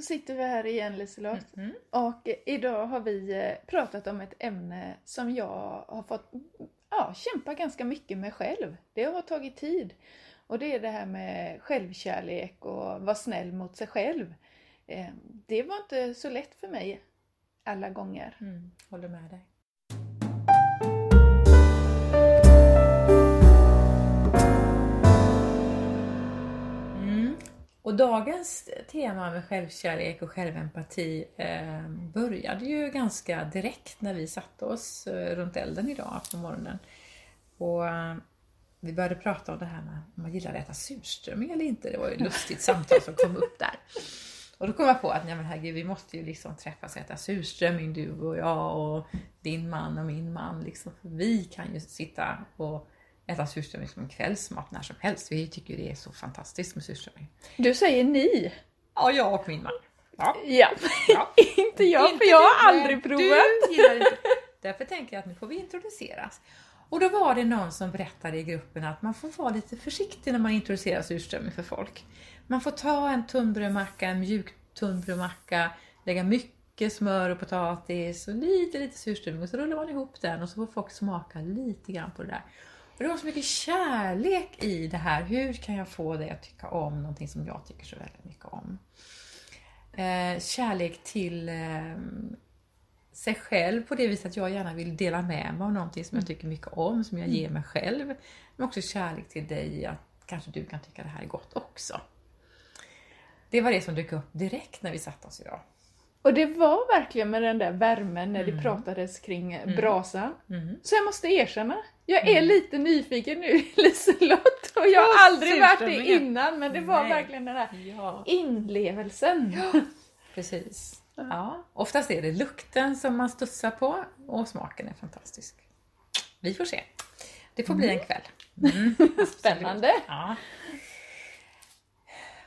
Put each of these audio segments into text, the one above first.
Då sitter vi här igen Liselott. Mhm. Och idag har vi eh, pratat om ett ämne som jag har fått ja, kämpa ganska mycket med själv. Det har tagit tid. Och det är det här med självkärlek och vara snäll mot sig själv. Eh, Det var inte så lätt för mig alla gånger. Mm, håller med dig. Och dagens tema med självkärlek och självempati eh, började ju ganska direkt när vi satte oss eh, runt elden idag på morgonen. Och eh, vi började prata om det här med om man gillar att äta surströmming eller inte. Det var ju ett lustigt samtal som kom upp där. Och då kom jag på att nej men herregud, vi måste ju liksom träffas och äta surströmming du och jag och din man och min man. Liksom. Vi kan ju sitta och äta surströmming som en kvällsmat när som helst. Vi tycker det är så fantastiskt med surströmming. Du säger ni. Ja, jag och min man. Ja. Ja, Ja. inte jag Inte för jag har aldrig provat. Därför tänker jag att nu får vi introduceras. Och då var det någon som berättade i gruppen att man får vara lite försiktig när man introducerar surströmming för folk. Man får ta en tunnbrödmacka, en mjuk tunnbrödmacka, lägga mycket smör och potatis och lite, lite surströmming och så rullar man ihop den och så får folk smaka lite grann på det där. Och det var så mycket kärlek i det här. Hur kan jag få dig att tycka om någonting som jag tycker så väldigt mycket om? Eh, kärlek till eh, sig själv på det viset att jag gärna vill dela med mig av någonting som jag tycker mycket om, som jag ger mig själv. Men också kärlek till dig, att kanske du kan tycka det här är gott också. Det var det som dök upp direkt när vi satte oss idag. Och det var verkligen med den där värmen när det pratades kring eh, brasan. Mm. Så jag måste erkänna, jag är lite nyfiken nu Liselott och jag har aldrig varit det innan men det var Nej. verkligen den här Ja, inlevelsen. precis. Ja, oftast är det lukten som man studsar på och smaken är fantastisk. Vi får se. Det får bli en kväll. Mm. Spännande! Ja.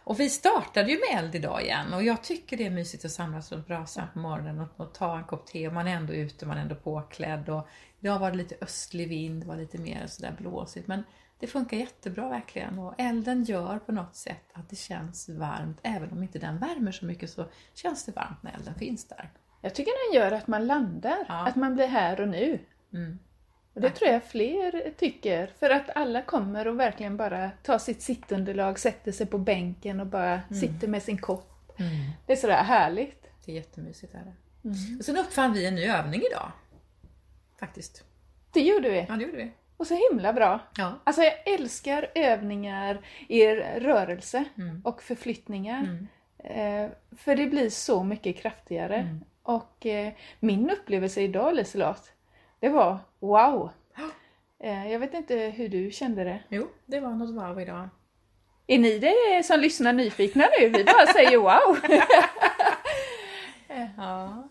Och vi startade ju med eld idag igen och jag tycker det är mysigt att samlas runt brasan på morgonen och, och ta en kopp te och man är ändå ute, man är ändå påklädd och idag var det lite östlig vind, det var lite mer sådär blåsigt men det funkar jättebra verkligen och elden gör på något sätt att det känns varmt även om inte den värmer så mycket så känns det varmt när elden finns där. Jag tycker den gör att man landar, Ja. att man blir här och nu. Mm. Och det tror jag fler tycker, för att alla kommer och verkligen bara tar sitt sittunderlag, sätter sig på bänken och bara sitter med sin kopp. Det är sådär härligt. Det är jättemysigt. Är det. Och sen uppfann vi en ny övning idag. Faktiskt. Det gjorde vi. Ja, det gjorde vi. Och så himla bra. Ja. Alltså jag älskar övningar i rörelse Mm. och förflyttningar. Mm. Eh, för det blir så mycket kraftigare. Mm. Och eh, min upplevelse idag Liselott, det var wow! Eh, jag vet inte hur du kände det. Jo, det var något wow idag. Är ni det som lyssnar nyfikna nu? Vi bara säger wow! Ja.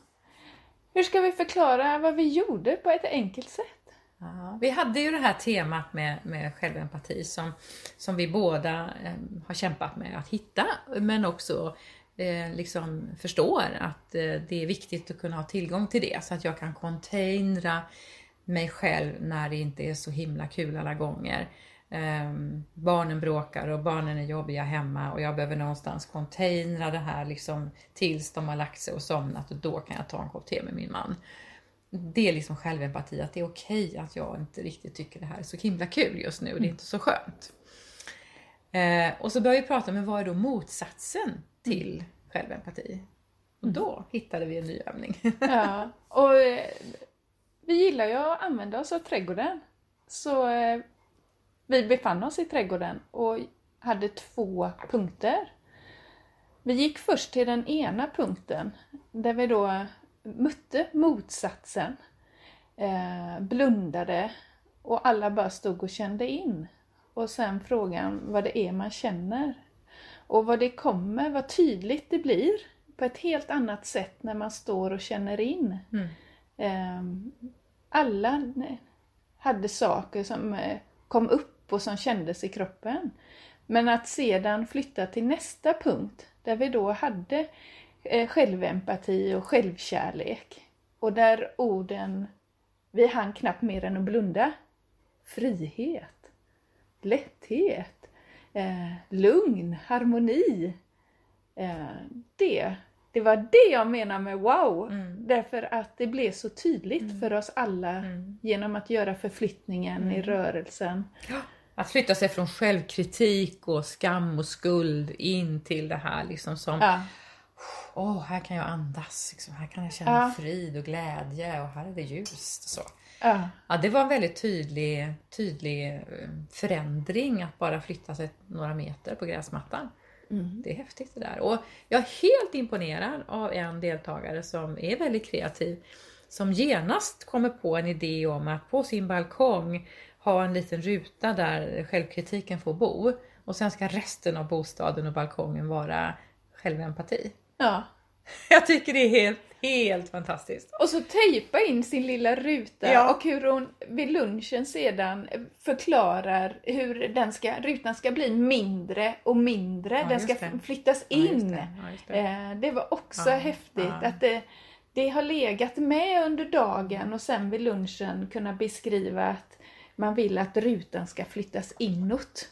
Hur ska vi förklara vad vi gjorde på ett enkelt sätt? Ja, vi hade ju det här temat med, med självempati som, som vi båda eh, har kämpat med att hitta men också eh, liksom förstår att eh, det är viktigt att kunna ha tillgång till det så att jag kan containra mig själv när det inte är så himla kul alla gånger. Ehm, barnen bråkar och barnen är jobbiga hemma och jag behöver någonstans containra det här liksom tills de har lagt sig och somnat och då kan jag ta en kopp te med min man det är liksom självempati, att det är okej att jag inte riktigt tycker det här är så himla kul just nu och det är inte så skönt. Eh, och så börjar vi prata med vad är då motsatsen till självempati? Och då hittade vi en ny övning. Ja, och eh, vi gillar ju att använda oss av trädgården. Så eh, vi befann oss i trädgården och hade två punkter. Vi gick först till den ena punkten där vi då mötte motsatsen, eh, blundade och alla bara stod och kände in. Och sen frågan vad det är man känner. Och vad det kommer, vad tydligt det blir på ett helt annat sätt när man står och känner in. Mm. Ehm, Alla hade saker som eh, kom upp och som kändes i kroppen. Men att sedan flytta till nästa punkt där vi då hade eh, självempati och självkärlek. Och där orden, vi hann knappt mer än att blunda. Frihet, lätthet, eh, lugn, harmoni. Eh, det det var det jag menar med wow. Mm. Därför att det blev så tydligt för oss alla Mm. genom att göra förflyttningen i rörelsen. Att flytta sig från självkritik och skam och skuld in till det här liksom som Ja, Åh, här kan jag andas, liksom. här kan jag känna Ja. frid och glädje och här är det ljust. Så. Ja, Ja, det var en väldigt tydlig, tydlig eh, förändring att bara flytta sig några meter på gräsmattan. mm. Det är häftigt det där. Och jag är helt imponerad av en deltagare som är väldigt kreativ. Som genast kommer på en idé om att på sin balkong ha en liten ruta där självkritiken får bo. Och sen ska resten av bostaden och balkongen vara självempati. ja. Jag tycker det är helt, helt fantastiskt. Och så tejpa in sin lilla ruta Ja. och hur hon vid lunchen sedan förklarar hur den ska, rutan ska bli mindre och mindre. Ja, den ska det. flyttas in. det. Ja, just det. Eh, det var också häftigt att det, det har legat med under dagen och sen vid lunchen kunna beskriva att man vill att rutan ska flyttas inåt.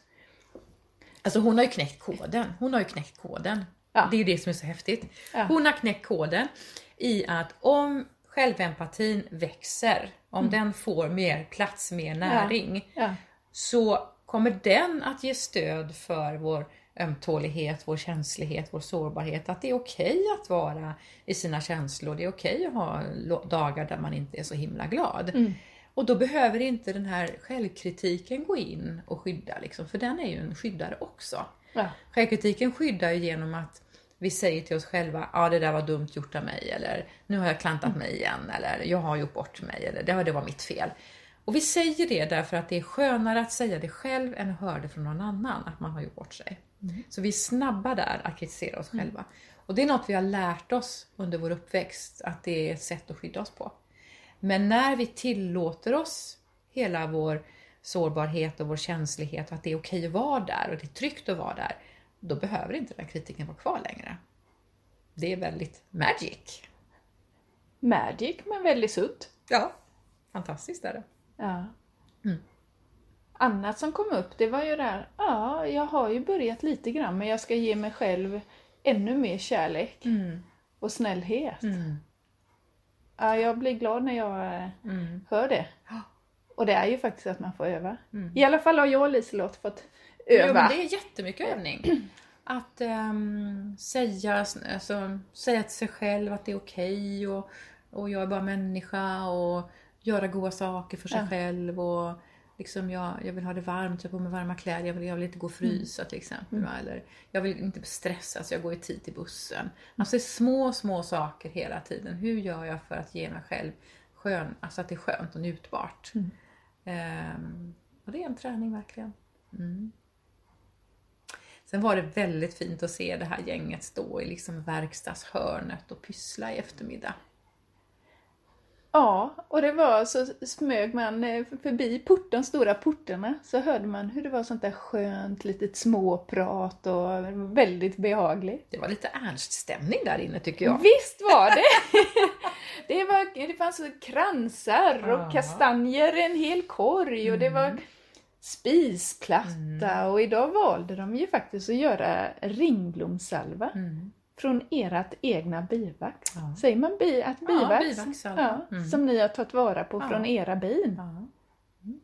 Alltså hon har ju knäckt koden. Hon har ju knäckt koden. Ja. Det är ju det som är så häftigt. Ja. Hon har knäckt koden i att om självempatin växer, om Mm. den får mer plats, mer näring, Ja, så kommer den att ge stöd för vår ömtålighet, vår känslighet, vår sårbarhet. Att det är okej att vara i sina känslor. Det är okej att ha dagar där man inte är så himla glad. Mm. Och då behöver inte den här självkritiken gå in och skydda, liksom, för den är ju en skyddare också. Ja, Självkritiken skyddar ju genom att vi säger till oss själva, ja det där var dumt gjort av mig, eller nu har jag klantat mig igen, eller jag har gjort bort mig, eller det var, det var mitt fel. Och vi säger det därför att det är skönare att säga det själv än att höra det från någon annan, att man har gjort bort sig. Så vi är snabba där att kritisera oss själva. Och det är något vi har lärt oss under vår uppväxt, att det är ett sätt att skydda oss på. Men när vi tillåter oss hela vår sårbarhet och vår känslighet och att det är okej att vara där och det är tryggt att vara där, då behöver inte den kritiken vara kvar längre. Det är väldigt magic. magic men väldigt sutt. Ja, fantastiskt är det. Ja. Mm. Annat som kom upp det var ju det här, ja jag har ju börjat lite grann men jag ska ge mig själv ännu mer kärlek Mm. och snällhet. Mm. Ja, jag blir glad när jag eh, Mm. hör det. Och det är ju faktiskt att man får öva. Mm. I alla fall har jag och Liselott fått Jo, öva. men det är jättemycket övning. Att ehm, säga, alltså, säga till sig själv att det är okej och, och jag är bara människa och göra goda saker för sig Ja. själv. Och liksom jag, jag vill ha det varmt, jag har på mig varma kläder, jag vill, jag vill inte gå och frysa till exempel. va, Eller jag vill inte stressa så jag går i tid till bussen. Alltså det är små, små saker hela tiden. Hur gör jag för att ge mig själv skön, alltså att det är skönt och njutbart. Mm. Ehm, och det är en träning verkligen. Mm. Sen var det väldigt fint att se det här gänget stå i liksom verkstadshörnet och pyssla i eftermiddag. Ja, och det var så smög man eh, förbi port, de stora portarna så hörde man hur det var sånt där skönt litet småprat och väldigt behagligt. Det var lite Ernst-stämning där inne tycker jag. Visst var det! det, var, det fanns kransar och kastanjer i en hel korg och det var spisplatta och idag valde de ju faktiskt att göra ringblomssalva Mm. Från ert egna bivax. Ja. Säger man bi, att Ja, bivax? Ja, Mm. Som ni har tagit vara på Ja. från era bin. Ja. Mm.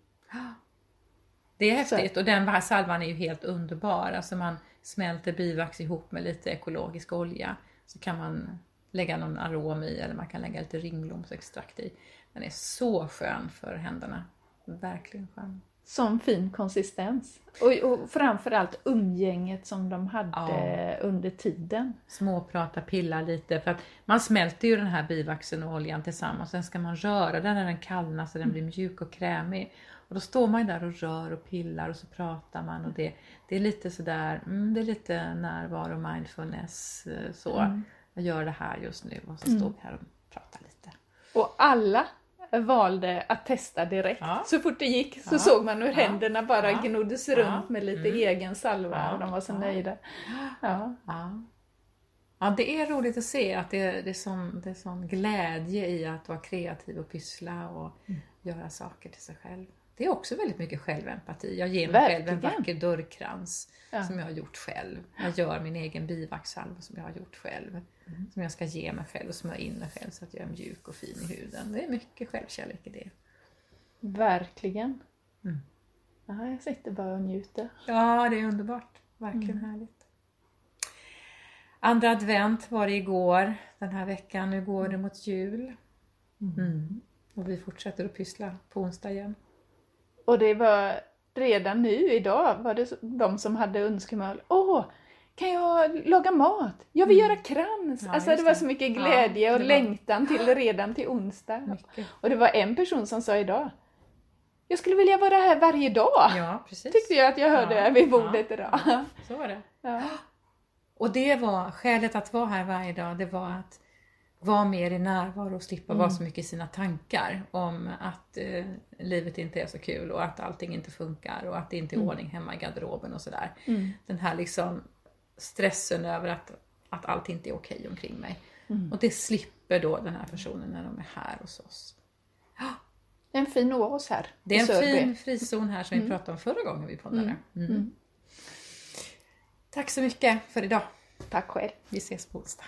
Det är häftigt och den här salvan är ju helt underbar. Alltså man smälter bivax ihop med lite ekologisk olja. Så kan man lägga någon arom i eller man kan lägga lite ringblomsextrakt i. Den är så skön för händerna. Verkligen skön. Sån fin konsistens. Och, och framförallt umgänget som de hade Ja. under tiden. Småprata, pilla lite. För att man smälter ju den här bivaxen och oljan tillsammans. Sen ska man röra den när den kallnar så den blir mjuk och krämig. Och då står man ju där och rör och pillar och så pratar man. Och det, det är lite sådär, mm, det är lite närvaro, mindfulness. eh, Så. Mm. Jag gör det här just nu och så står vi här och pratar lite. Och alla valde att testa direkt. Ja. Så fort det gick så Ja. såg man hur händerna bara Ja. gnoddes runt med lite Mm. egen salva och de var så nöjda. Ja. Ja. ja, det är roligt att se att det, det, är sån, det är sån glädje i att vara kreativ och pyssla och göra saker till sig själv. Det är också väldigt mycket självempati. Jag ger mig själv en Verkligen. vacker dörrkrans Ja. som jag har gjort själv. Jag gör min egen bivaxsalva som jag har gjort själv. Som jag ska ge mig själv och smörja in mig själv så att jag är mjuk och fin i huden. Det är mycket självkärlek i det. Verkligen. Mm. Ja, jag sitter bara och njuter. Ja, det är underbart. Verkligen härligt. Andra advent var det igår den här veckan. Nu går det mot jul. Mm. Och vi fortsätter att pyssla på onsdag igen. Och det var redan nu idag var det de som hade önskemål. Åh, kan jag laga mat? Jag vill göra krans! Mm. Ja, alltså det var det. så mycket Ja, glädje och det var- längtan till redan till onsdag. Mycket. Och det var en person som sa idag. Jag skulle vilja vara här varje dag. Ja, precis. Tyckte jag att jag hörde Ja, vid bordet ja, idag. ja. Så var det. Ja. Och det var skälet att vara här varje dag, det var att vara mer i närvaro och slippa vara så mycket i sina tankar om att eh, livet inte är så kul och att allting inte funkar och att det inte är ordning hemma i garderoben och sådär. Mm. Den här liksom stressen över att, att allt inte är okej omkring mig. Och det slipper då den här personen när de är här hos oss. Det är en fin oas här Det är en Sörby. fin frizon här som vi pratade om förra gången vi poddade. Mm. Tack så mycket för idag. Tack själv. Vi ses på onsdag.